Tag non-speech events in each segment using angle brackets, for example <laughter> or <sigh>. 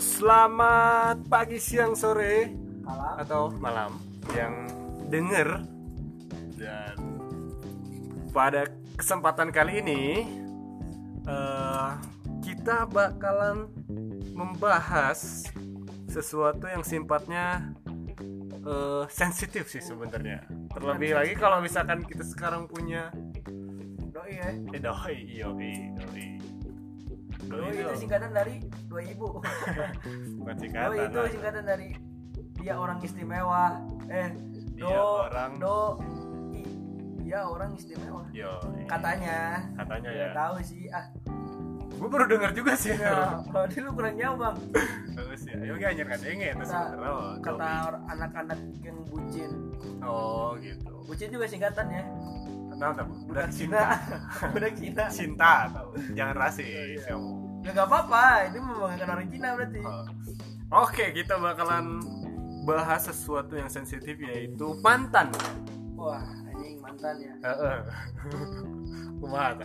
selamat pagi, siang, sore, Malam. atau malam yang denger dan pada kesempatan kali ini eh, kita bakalan membahas sesuatu yang sifatnya eh, sensitif sih sebenarnya. Terlebih lagi kalau misalkan kita sekarang punya Doi ya. eh, doi, yoi, doi. Doi Doi itu itu singkatan dari dua ibu. <laughs> bukan Doi singkatan. itu lah. singkatan dari dia orang istimewa. Eh, do Dia orang- do i. Dia orang istimewa. Yoi. Katanya. Katanya Ya ya. tahu sih. Ah, Gue baru dengar juga sih. ya, kalau dulu kurang jauh, Bang. Terus ya, ya anjir kan denge itu Kata, sebenarnya. Oh, kata anak-anak yang bucin. Oh, gitu. Bucin juga singkatannya. Nah, nah, udah Budak cinta. Cina. <laughs> Budak Cina. Cinta atau jangan rasis. ya. Ya gak apa-apa, ini membanggakan orang Cina berarti. Oh. Oke, kita bakalan bahas sesuatu yang sensitif yaitu mantan. Wah, anjing mantan ya. Heeh. Kumaha?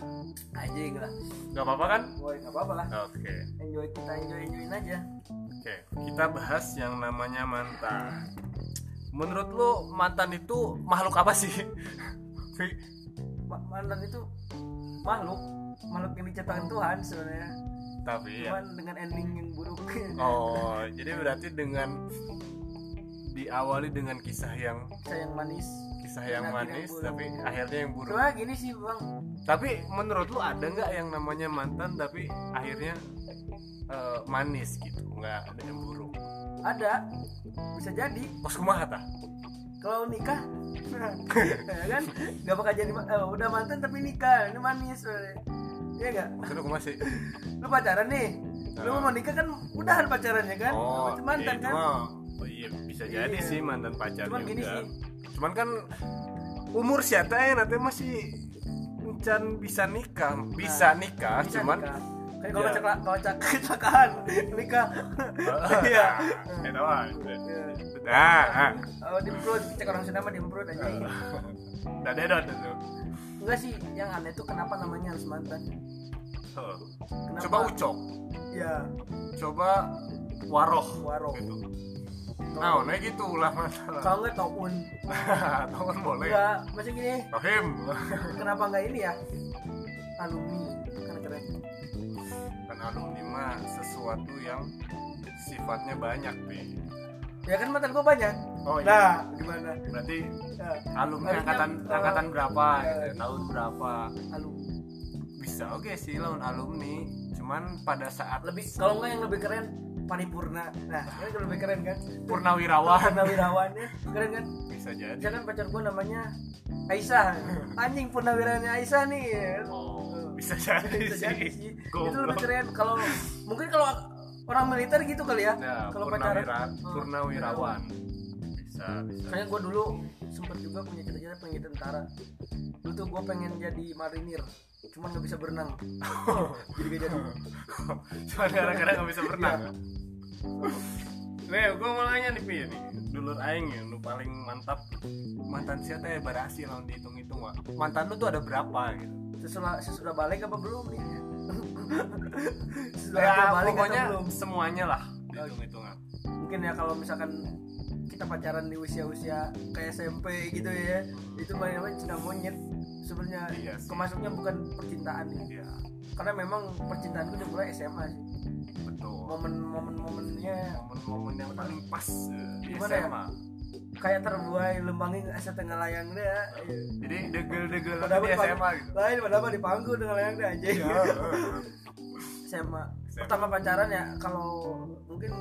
Anjing lah. Gak apa-apa kan? Woi, gak apa-apa lah. Oke. Enjoy kita enjoy enjoyin aja. Oke, kita bahas yang namanya mantan. Menurut lu mantan itu makhluk apa sih? <laughs> Mantan itu makhluk makhluk yang diciptakan Tuhan sebenarnya Tapi ya. cuman dengan ending yang buruk Oh, <laughs> jadi berarti dengan diawali dengan kisah yang sayang manis kisah yang manis buruk. tapi akhirnya yang buruk. cuma gini sih bang Tapi menurut lu ada nggak yang namanya mantan tapi akhirnya eh, manis gitu, nggak ada yang buruk? ada bisa jadi Pas kumaha tah? kalau nikah <laughs> ya kan nggak bakal jadi eh, udah mantan tapi nikah ini manis Iya gak? Maksudnya kumaha sih? <laughs> Lu pacaran nih Lu Ah. mau nikah kan udahan pacarannya kan? Oh, Itu mantan iya, kan? oh iya bisa jadi Iya. sih mantan pacar Cuman gini sih. Cuman kan umur siapa ya nanti masih encan bisa nikah, bisa nikah, Bisa cuman nikah. Kayak kalau cekla- kalau cek- <laughs> kecelakaan nikah Iya <laughs> Itu. Nah, ah. Oh, dimprut, cek orang Sunda mah dimprut aja. Udah dedot itu. Enggak sih, yang aneh tuh kenapa namanya harus mantan? Kenapa? Coba ucok, Ya, coba waroh, Waroh. gitu. Nah, nah gitu lah masalah. kalau enggak taun. <laughs> Tahu kan boleh. Enggak, masih gini. Rohim. <laughs> Kenapa enggak ini ya? Alumni, kan keren. Kan alumni mah sesuatu yang sifatnya banyak, Pi. Ya kan mantan gua banyak. Oh Nah, gimana? Berarti Ya, alumni Harusnya, angkatan angkatan berapa eh, gitu, tahun berapa. alumni. Bisa oke sih lawan alumni, cuman pada saat Lebih kalau enggak yang lebih keren paripurna. Nah, ini kan lebih keren kan? purnawirawan Purnawirawan ya, keren kan? bisa jadi. Misalkan pacar gua namanya Aisyah. Anjing purnawirawannya Aisyah nih. Oh, bisa jadi bisa jadi sih. itu lebih keren kalau mungkin kalau orang militer gitu kali ya Nah, kalau pacaran Hmm. purnawirawan. Bisa, bisa. Soalnya gue dulu sempet juga punya cita-cita pengen jadi tentara dulu tuh gue pengen jadi marinir cuman nggak bisa berenang <laughs> jadi gak jadi <laughs> Cuma gara-gara nggak bisa berenang. Nih, gue mau nanya nih, Pi, nih. Dulur aing ya, lu paling mantap mantan siapa ya berhasil lawan dihitung-hitung, Wak. Mantan lu tuh ada berapa gitu? sesudah sesudah balik apa belum nih <laughs> sesudah Ya, balik pokoknya belum semuanya lah dihitung-hitungan. mungkin ya kalau misalkan kita pacaran di usia-usia kayak SMP gitu ya itu namanya cinta monyet sebenarnya Iya sih. kemasuknya bukan percintaan ya Iya, karena memang percintaan udah mulai SMA sih betul. momen-momen momennya Momen-momen yang paling pas eh, di Gimana ya? SMA. kayak terbuai lembangin asa tengah layang deh ya Jadi degel-degel di SMA gitu. lain padahal di panggung dengan layang deh aja Iya. SMA <laughs> pertama pacaran ya kalau mungkin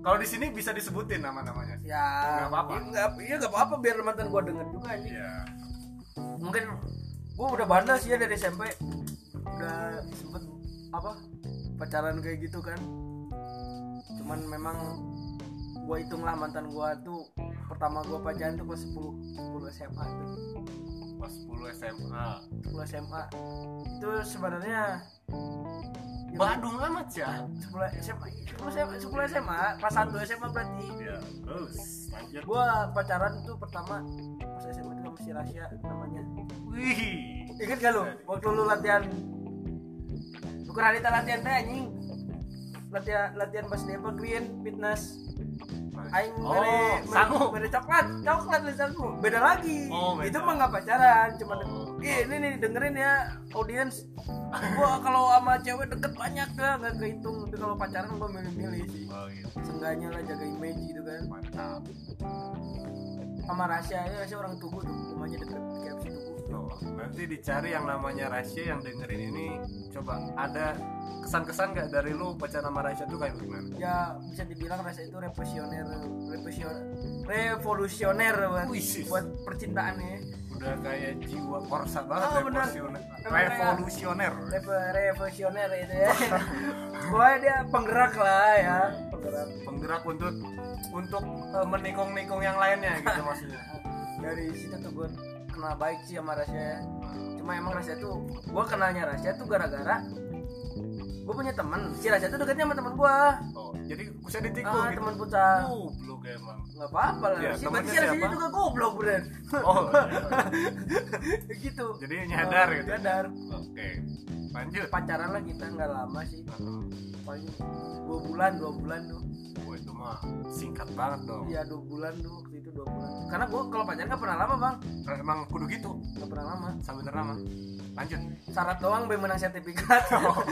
Kalau di sini bisa disebutin nama-namanya. ya Nggak apa-apa. iya nggak iya nggak apa-apa biar mantan gua denger juga aja Iya. mungkin gua udah bandel sih ya dari SMP udah sempet apa pacaran kayak gitu kan cuman memang gua hitung lah mantan gua tuh pertama gua pacaran tuh kelas 10 10 SMA tuh Pas 10 SMA. 10 SMA itu sebenarnya ya, Badung amat ya. 10 SMA 10 SMA 10 SMA pas 1 SMA berarti Iya, terus lanjut. gua pacaran tuh pertama pas SMA itu sama si Rasya namanya Wih. inget gak lu waktu lu latihan bukan hari latihan teh anjing latihan latihan pas di evergreen fitness aing oh mere sangu mere coklat coklat lisanku beda lagi Oh, beda. itu mah nggak pacaran cuma Oh. Ih, ini nih dengerin ya audiens gua kalau sama cewek deket banyak dah nggak kehitung. Tapi kalau pacaran gua milih-milih sih. Oh gitu. Seenggaknya lah jaga image gitu kan. Mantap. Sama Rasya ya Rasya orang Tugu tuh. Rumahnya deket KFC Tugu. Oh, nanti dicari yang namanya Rasya yang dengerin ini coba ada kesan-kesan gak dari lu pacaran sama Rasya tuh kayak gimana? ya bisa dibilang Rasya itu revolusioner revolusioner revolusioner buat, buat percintaan ya Udah kayak jiwa korsa banget Oh, revolusioner. Revolusioner. Revo- revolusioner itu ya <laughs> dia penggerak lah ya penggerak Penggerak untuk untuk eh, menikung-nikung yang lainnya gitu maksudnya. <laughs> dari situ tuh gue kenal baik sih sama Rasya ya. cuma emang Rasya tuh gue kenalnya Rasya tuh gara-gara gue punya teman si Rasya tuh deketnya sama teman gue Oh, jadi bisa ditikung ah, gitu. teman futsal juga emang Gak apa-apa lah ya, sih berarti siapa? juga goblok Bren oh gitu jadi nyadar gitu nyadar oke okay. lanjut pacaran lah kita nggak lama sih paling dua bulan dua bulan tuh Oh, itu mah singkat banget dong iya dua bulan tuh waktu itu dua bulan karena gue kalau pacaran nggak pernah lama bang emang kudu gitu nggak pernah lama sampai lama. lanjut syarat doang menang sertifikat oh.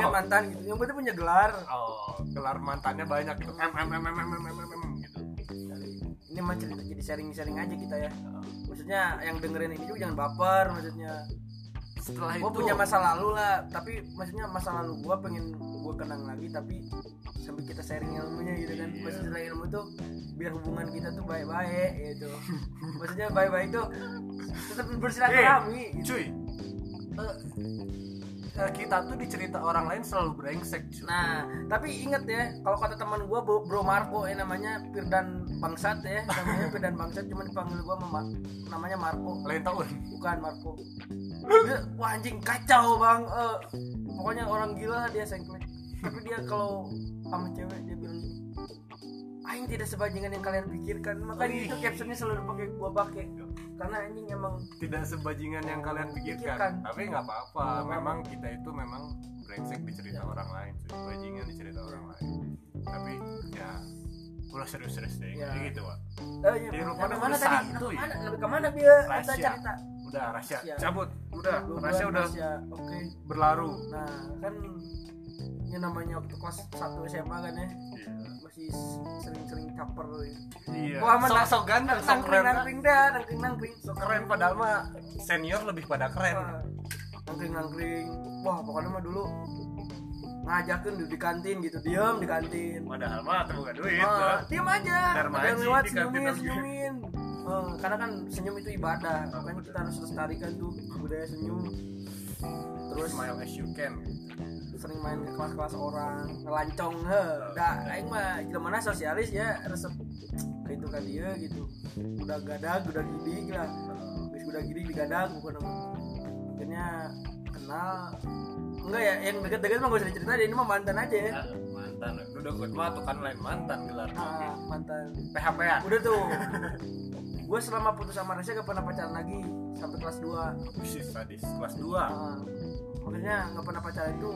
oh. mantan gitu yang penting punya gelar oh gelar mantannya banyak M M M M M M M M ini mah cerita jadi sharing-sharing aja kita ya maksudnya yang dengerin ini juga jangan baper maksudnya Setelah gue itu punya masa lalu lah tapi maksudnya masa lalu gue pengen gue kenang lagi tapi sambil kita sharing ilmunya gitu kan Iya. maksudnya ilmu tuh biar hubungan kita tuh baik-baik gitu <laughs> maksudnya baik-baik tuh tetap bersilaturahmi gitu. cuy. eh, eh, kita tuh dicerita orang lain selalu brengsek cuy. Nah, tapi inget ya, kalau kata teman gue bro, bro Marco ya namanya Firdan Bangsat ya, namanya Firdan Bangsat, cuma dipanggil gue mama, namanya Marco, lain tahun. bukan Marco. Dia, wah anjing kacau bang, Eh, pokoknya orang gila dia sengklek. Tapi dia kalau sama cewek dia bilang Aing tidak sebajingan yang kalian pikirkan Makanya itu captionnya selalu pakai gua pakai Karena anjing emang Tidak sebajingan yang kalian pikirkan. Pikirkan. Tapi nggak apa-apa. Memang kita itu memang brengsek dicerita orang lain, cuy. Bajingan dicerita orang lain. Tapi ya ulah serius-serius deh. Ya. Kayak gitu, Pak. Eh, iya, Di rumah sampai ada mana satu tadi? ya? Sampai mana? Sampai ke mana dia kita Rahasia. cerita? Udah, Rahasia. cabut. Udah, bulan udah rahasia. Oke berlaru. Nah kan yang namanya waktu kelas 1 SMA kan ya Iya. Masih sering-sering caper ya. Iya. Wah, mana- Sok-sok ganteng, sok nangkring keren. nangkring dah nangkring nangkring Sok keren padahal mah senior lebih pada keren. nangkring nangkring wah pokoknya mah dulu ngajakin di, di kantin gitu diam di kantin Padahal mah tuh bukan duit. Ah, lah. diam aja ada yang lewat senyumin senyumin karena kan senyum itu ibadah Ah, makanya kita harus lestarikan tuh budaya senyum terus Smile as you can. Sering main ke kelas-kelas orang. Ngelancong he. Dah aing mah gimana sosialis ya resep itu kan dia gitu. Udah gadag udah gidig lah. Geus udah gidig digadag bukan akhirnya kenal. Enggak ya yang deket-deket mah gak usah diceritain ini mah mantan aja ya. Ya, mantan. Udah gue mah tuh kan lain mantan gelar. ah, mantan. PHP-an. udah tuh. <laughs> Gue selama putus sama Rasya gak pernah pacaran lagi sampai kelas 2 Usis sadis kelas 2. Ah, makanya nggak pernah pacaran itu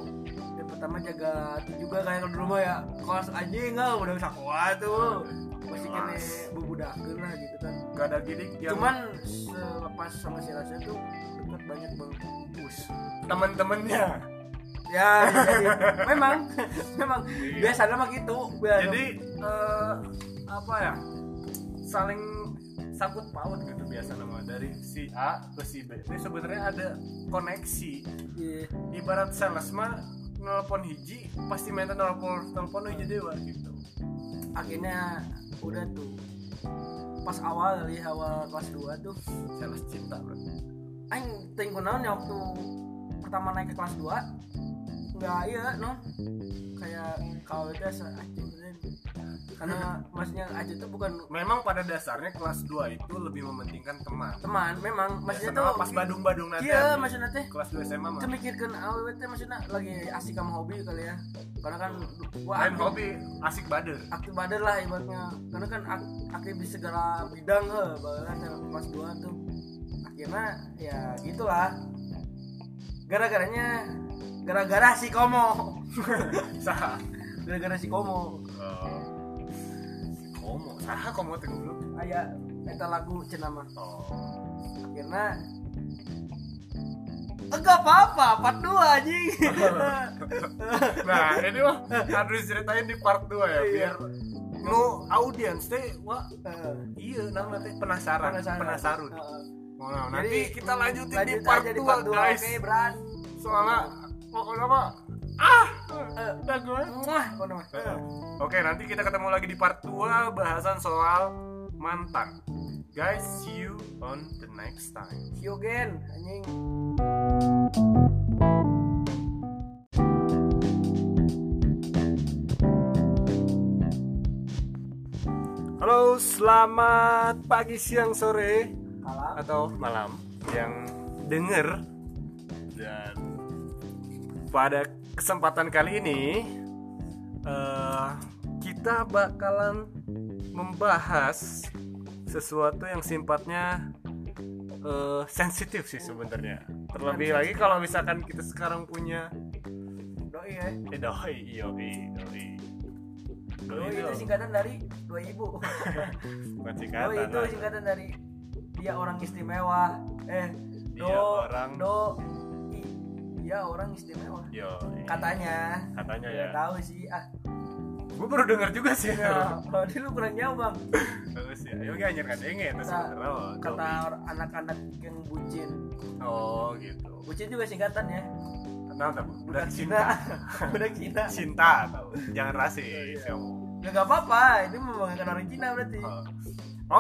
yang pertama jaga hati juga kayak kalau dulu mah ya kelas anjing nggak udah bisa kuat tuh masih kene bubudakeun lah gitu kan Gak ada yang cuman selepas sama si Rasya tuh deket banyak banget push. Temen-temennya. <laughs> ya jadi, memang <laughs> memang biasanya mah gitu biasa. Jadi eh, apa ya? Saling sangkut paut gitu biasa nama dari si A ke si B. Ini sebenarnya ada koneksi. Iya. Ibarat sales mah nelpon hiji pasti minta nelpon nelpon hiji dewa gitu. akhirnya udah tuh pas awal kali awal kelas 2 tuh Sales cinta bro. aing teuing kunaon ya waktu pertama naik ke kelas 2 enggak iya non kayak kau itu anjing beneran. Karena maksudnya aja tuh bukan Memang pada dasarnya kelas 2 itu lebih mementingkan teman. teman memang maksudnya Biasa tuh pas badung-badung nanti. iya maksudnya teh kelas 2 SMA mah. kita mikirkan awet teh maksudnya lagi asik sama hobi kali ya karena kan Lain aktif- hobi asik bader. aktif badan lah ibaratnya karena kan ak- aktif di segala bidang he bahkan kelas 2 tuh akhirnya ya gitulah gara-garanya gara-gara si komo <laughs> gara-gara si komo Oh. Saha komo teh goblok. aya eta lagu cenama Oh. karena enggak apa-apa part 2 anjing <laughs> Nah, ini mah harus ceritain di part 2 ya Iya. biar nu audiens teh wah Eh, iya nama teh penasaran, penasaran. Heeh. Nah, nanti kita lanjutin lanjut di part aja 2 dua, guys. oke berat Soalnya pokoknya apa? Ah, Eh, udah gue. Wah, kono mah. Oke, nanti kita ketemu lagi di part 2 bahasan soal mantan. Guys, see you on the next time. See you again, anjing. Halo, selamat pagi, siang, sore, Malam. atau malam yang denger dan pada kesempatan kali ini eh, kita bakalan membahas sesuatu yang sifatnya eh, sensitif sih sebenarnya terlebih lagi kalau misalkan kita sekarang punya Doi ya. eh doi doi doi Doi doi itu itu singkatan dari dua ibu. <laughs> bukan Doi singkatan itu lah. singkatan dari dia orang istimewa. Eh, do Dia orang- do dia orang istimewa. Yo, Katanya. katanya Ya ya tahu sih. Ah, gue baru denger juga sih ya, dia lu kurang Bang. Bagus ya. Ayo gak anjir Kata, sebenarnya. oh, kata anak-anak yang bucin. Oh gitu. Bucin juga singkatan ya. Kenal tak? Budak cinta. Cina. <laughs> Budak Cina. Cinta tau. Jangan rasis kamu. Ya gak apa-apa, ini membanggakan orang Cina berarti. Oh.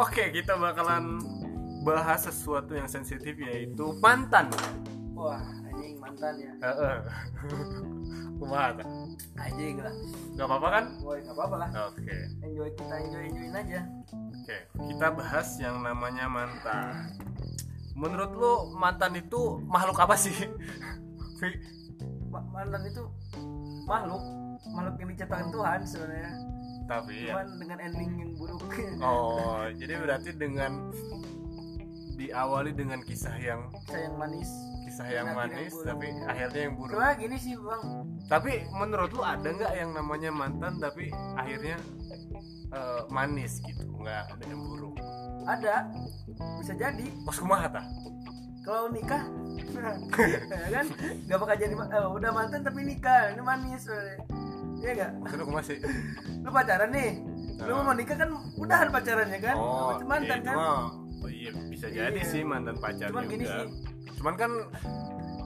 Oke, kita bakalan bahas sesuatu yang sensitif yaitu mantan. Wah, anjing mantan ya. Heeh. <laughs> Kumaha tak? Anjing lah. Gak apa-apa kan? Boy, gak apa-apa lah. Oke. Enjoy kita enjoy enjoyin aja. Oke, kita bahas yang namanya mantan. Menurut lu mantan itu makhluk apa sih? <laughs> Ma- mantan itu makhluk makhluk yang diciptakan Tuhan sebenarnya Tapi ya. cuman dengan ending yang buruk <laughs> Oh, jadi berarti dengan diawali dengan kisah yang sayang manis kisah yang yang manis buruk. tapi akhirnya yang buruk. cuma gini sih bang Tapi menurut lu ada nggak yang namanya mantan tapi akhirnya eh, manis gitu, nggak ada yang buruk? ada bisa jadi Pas kumaha tah? kalau nikah <laughs> ya kan gak bakal jadi eh, udah mantan tapi nikah ini manis sebenarnya Iya gak? Maksudnya kumaha sih? Lu pacaran nih Lu Ah. mau nikah kan udahan pacarannya kan? Oh, mantan iya, kan? Oh iya bisa jadi Iya. sih mantan pacar Cuman juga. gini sih. Cuman kan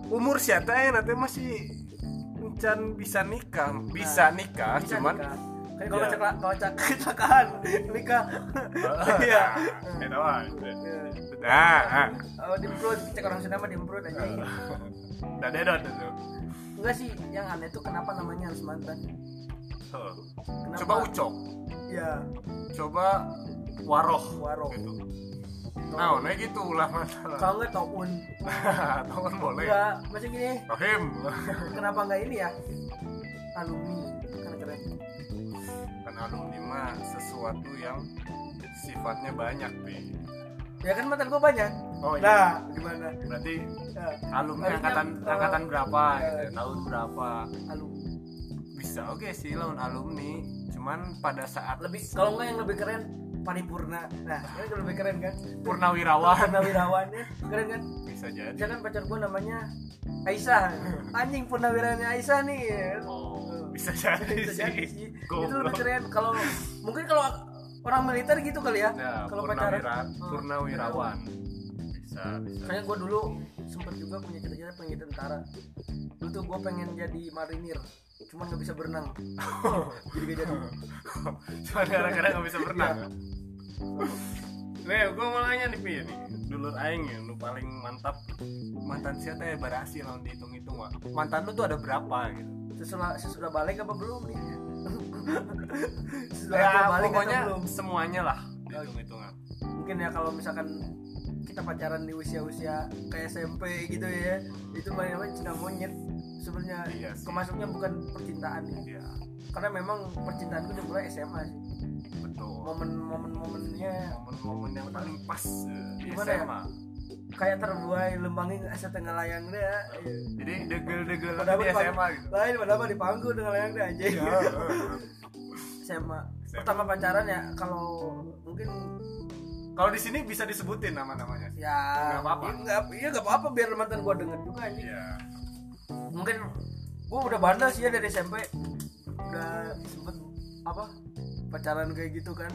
umur siapa ya nanti masih encan bisa nikah, bisa nikah, Bisa cuman nikah. Kayak kalau Iya. cekla- kalau cek <laughs> kecelakaan nikah. <laughs> Iya. Itu mah. Nah, ah. Oh, dimprut, cek orang Sunda mah dimprut aja. Udah dedot itu. Enggak sih, yang aneh tuh kenapa namanya harus mantan? Kenapa? Coba ucok, Ya, coba waroh, Waroh. gitu. Nah, nah gitu lah masalah. kalau enggak taun. <laughs> Tahu kan boleh. Enggak, masih gini. Rahim. Kenapa enggak ini ya? Alumni kan keren. Kan alumni mah sesuatu yang sifatnya banyak, Pi. Ya kan mantan gua banyak. Oh Nah, gimana? Berarti Ya, alumni angkatan eh, angkatan berapa ya, gitu, gitu. tahun berapa. alumni. Bisa oke sih lawan alumni, cuman pada saat Lebih kalau enggak yang lebih keren paripurna. Nah, ini lebih keren kan? purnawirawan Purnawirawannya keren kan? bisa jadi. Misalkan pacar gua namanya Aisyah. Anjing purnawirawannya Aisyah nih. Oh, bisa jadi <laughs> Bisa jadi sih. Itu lebih keren kalau mungkin kalau orang militer gitu kali ya. Nah, kalau pacaran. Hmm. purnawirawan. Bisa, bisa. Soalnya gue dulu sempet juga punya cita-cita pengen jadi tentara. Dulu tuh gue pengen jadi marinir, cuman nggak bisa berenang. <laughs> jadi gak jadi. Cuma gara-gara nggak bisa berenang. Iya. Nih, gue mau nanya nih, Pi, nih. Dulur aing ya, lu paling mantap mantan siapa ya berhasil lawan dihitung-hitung Wak. Mantan lu tuh ada berapa gitu? Sesudah sesudah balik apa belum nih? <laughs> sesudah Ya, balik pokoknya belum? semuanya lah dihitung-hitungan. Mungkin ya kalau misalkan kita pacaran di usia-usia kayak SMP gitu ya, itu namanya cinta monyet. Sebenarnya Iya sih. kemasuknya bukan percintaan ya. Iya, Karena memang percintaan udah mulai SMA sih. betul. Momen-momen momennya Momen-momen yang paling pas eh, di Gimana ya? SMA. kayak terbuai lembangin setengah layang deh ya jadi degel-degel di SMA gitu lain padahal di pangku dengan layang deh anjing Iya. SMA pertama pacaran ya kalau mungkin kalau di sini bisa disebutin nama-namanya ya Nggak apa-apa. iya nggak apa-apa biar mantan gua denger juga anjing iya mungkin gua udah bandel sih ya dari SMP udah sempet apa pacaran kayak gitu kan.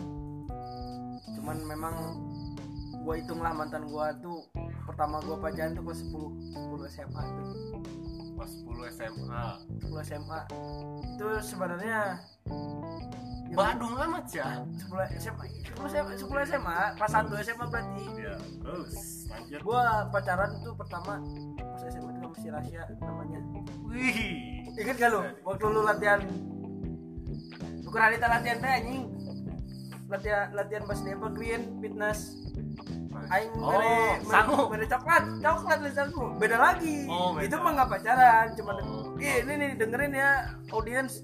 Cuman memang gua hitung lah mantan gua tuh pertama gua pacaran tuh kelas 10 10 SMA tuh. Pas 10 SMA 10 SMA itu sebenarnya Badung amat ya? 10 SMA 10 SMA 10 SMA kelas 1 SMA berarti. Iya terus lanjut. Gua pacaran tuh pertama pas SMA itu sama si Rasya namanya. Wih. Ingat gak lu? Waktu lu latihan bukan hari latihan teh anjing. Latihan latihan pas dia green fitness. Aing oh mere sangu. mere coklat. Coklat lisanku beda lagi. Oh, beda. itu mah nggak pacaran cuma Oh. Ih, ini nih dengerin ya audiens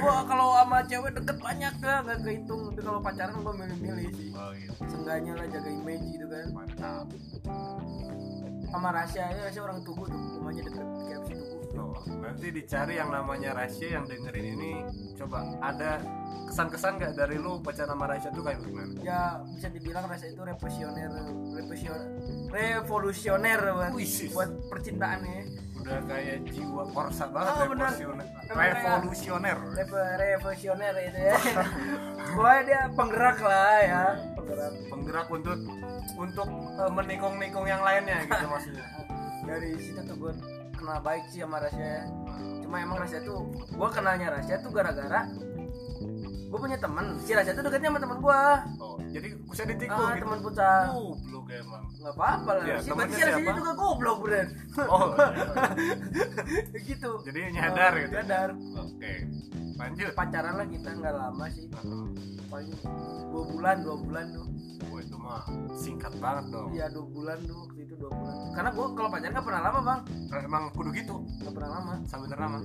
gua kalau sama cewek deket banyak gak nggak kehitung. Tapi kalau pacaran gua milih-milih sih. Oh gitu. Seenggaknya lah jaga image gitu kan. Mantap sama Rasya ya Rasya orang tugu tuh rumahnya deket KFC tugu Tuh, nanti dicari yang namanya Rasya yang dengerin ini coba ada kesan-kesan nggak dari lu pacaran sama Rasya tuh kayak gimana? Ya bisa dibilang Rasya itu revolusioner revolusioner revolusioner buat, buat percintaan ya. Udah kayak jiwa korsa banget Oh, revolusioner. Revolusioner. Revo- revolusioner itu ya. <laughs> Pokoknya dia penggerak lah ya penggerak. Penggerak untuk untuk eh, menikung-nikung yang lainnya gitu maksudnya. Dari situ tuh gue kenal baik sih sama Rasya. Ya. cuma emang Rasya tuh gue kenalnya Rasya tuh gara-gara gue punya teman si Rasya tuh deketnya sama teman gue oh jadi bisa ditikung ah, gitu? teman futsal goblok emang. Nggak apa-apa lah. Ya, si berarti si Rasya juga goblok bener oh <laughs> gitu. Jadi nyadar Oh, gitu? nyadar. Oke lanjut. Pacaran lah kita nggak lama sih. Paling dua bulan dua bulan tuh Wah itu mah singkat banget dong. Iya dua bulan dulu waktu itu dua bulan. Karena gue kalau pacaran gak pernah lama bang. Nah, emang kudu gitu. Gak pernah lama. Sampai lama.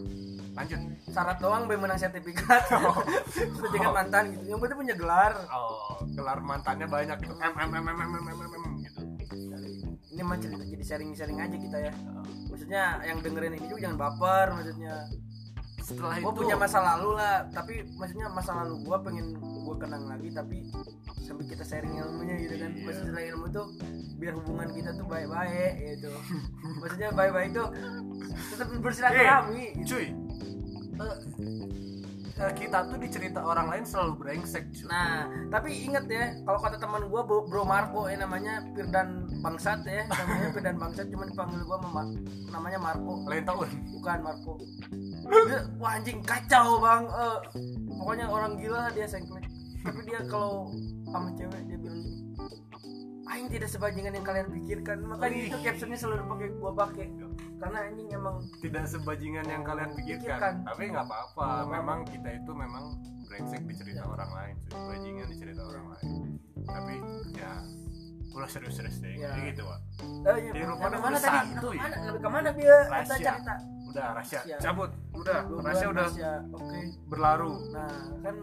Lanjut. Syarat doang bayi menang sertifikat. <laughs> Oh. <laughs> Sertifikat oh. mantan gitu. Yang penting punya gelar. Oh, gelar mantannya banyak gitu. Mm mm mm mm mm mm gitu. Ini mah cerita jadi sharing-sharing aja kita ya. Oh. Maksudnya yang dengerin ini juga jangan baper maksudnya setelah gua itu gue punya masa lalu lah tapi maksudnya masa lalu gue pengen gue kenang lagi tapi sambil kita sharing ilmunya gitu kan. Iya. maksudnya sharing ilmu tuh biar hubungan kita tuh baik-baik gitu. <laughs> Maksudnya baik-baik tuh tetap bersilaturahmi gitu. cuy. Eh, eh, kita tuh di cerita orang lain selalu brengsek cuy. Nah tapi inget ya kalau kata teman gue bro, Marco ya namanya Firdan Bangsat ya. Namanya <laughs> Firdan Bangsat cuma dipanggil gue mama namanya Marco. Lain tahun. Bukan Marco. Dia, wah anjing kacau bang. Eh, pokoknya orang gila dia sengklik tapi dia kalau sama cewek dia bilang gini Aing tidak sebajingan yang kalian pikirkan. Makanya Wih. itu captionnya selalu pakai gua pakai. Karena anjing emang tidak sebajingan yang kalian pikirkan. Pikirkan. tapi nggak apa-apa. Apa-apa. memang kita itu memang brengsek di cerita Ya. orang lain bajingan di cerita orang lain. Tapi ya udah serius-serius deh. Ya. Jadi gitu pak. Eh, Di ya, rupanya sampai mana tadi? santuy. Sampai mana? Ke mana dia? Rahasia. cerita? Udah Rahasia. cabut. Udah bulan udah oke. berlaru nah kan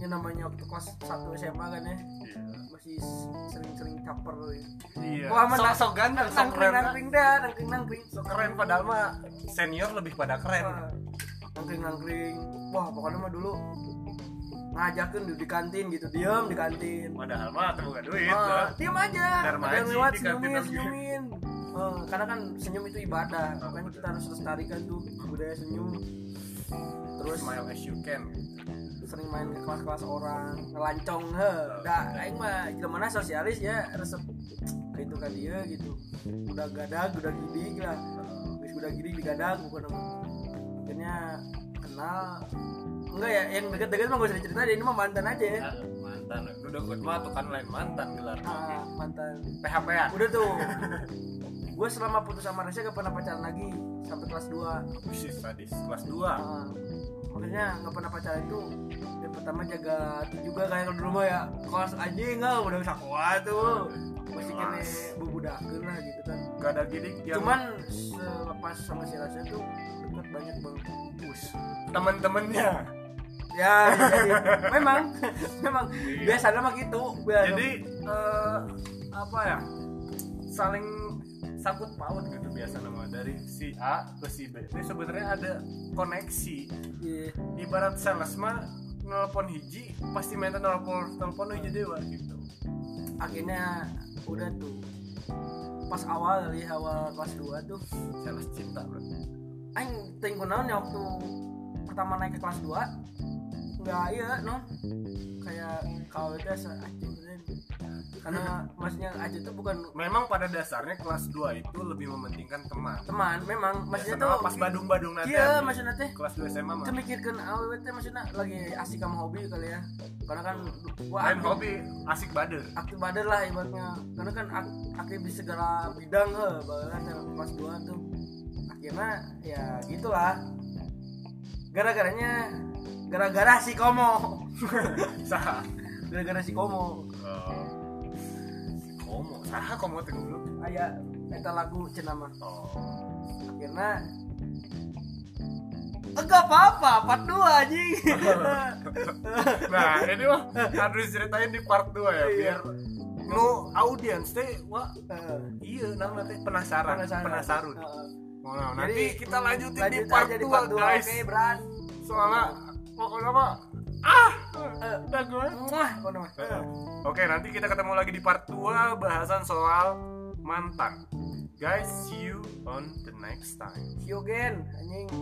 yang namanya waktu kelas 1 SMA kan ya. Masih sering-sering caper ya. iya. Wah, aman, sok sok ganteng sok keren nangkring dah nangkring nangkring. Sok keren padahal mah senior lebih pada keren. Nangkring nangkring. Wah pokoknya mah dulu ngajakin di, di kantin gitu. Diam di kantin. Padahal mah tuh bukan duit ah, tuh. diam aja. Ada lewat di kantin senyumin senyumin. Eh, karena kan senyum itu ibadah. Makanya kita harus lestarikan tuh. Budaya senyum terus smile as you can. sering main ke kelas-kelas orang ngelancong he. Dah aing mah jelema mana sosialis ya resep gitu kan dia gitu. Udah gadag udah gidig lah. Wis udah gidig digadag bukan akhirnya kenal. Enggak ya yang deket-deket mah gak usah diceritain ini mah mantan aja. Ya mantan. Udah gue mah tuh kan lain mantan gelar. Ah, mantan. PHP ya udah tuh <laughs> gue selama putus sama Rasya gak pernah pacaran lagi sampai kelas 2 Wih, sadis. Kelas 2 Ah, makanya nggak pernah pacaran itu yang pertama jaga juga kayak kalau dulu mah ya. Kos aja enggak udah bisa kuat tuh. Masih kene Kelas. bubudakeun lah gitu kan. Gak ada gini yang cuman selepas sama si Rasya tuh dekat banyak bang Us, temen-temennya ya jadi, <laughs> memang memang. Iya. biasanya mah gitu biasa. jadi eh, apa ya? Saling sangkut paut gitu biasa nama. Dari si A ke si B. Ini sebenarnya ada koneksi. Iya. Ibarat sales mah nelpon hiji pasti minta nelpon telepon hiji dewa gitu. Akhirnya udah tuh. Pas awal kali awal kelas 2 tuh. Sales cinta bro aing teuing kunaon ya waktu pertama naik ke kelas 2 nggak iya no kayak kalau itu anjing. Karena maksudnya aja tuh bukan memang pada dasarnya kelas 2 itu lebih mementingkan teman. Teman memang. Maksudnya Biasa tuh pas badung-badung nanti iya maksudnya teh kelas 2 SMA mah kemikirkan awet teh maksudnya lagi asik sama hobi kali ya. Karena kan main aktif- hobi asik bader. Aktif badan lah ibaratnya. Karena kan ak aktif di segala bidang he bahkan yang kelas 2 tuh. Akhirnya ya gitulah. Gara-garanya gara-gara si komo. <laughs> Gara-gara si komo. Si komo sah komo teh dulu aya eta lagu cenah mah oh. Akhirnya enggak apa-apa part 2 anjing. <laughs> Nah ini mah harus ceritain di part 2 ya Iya. biar nu audiens teh wah Eh, iya nama teh penasaran penasaran, Heeh. Nah, nanti kita lanjutin lanjut part aja 2 di part 2 guys. Oke Bran soalnya pokoknya mah ah. Oke, nanti kita ketemu lagi di part 2 bahasan soal mantan. Guys, see you on the next time. See you again, anjing.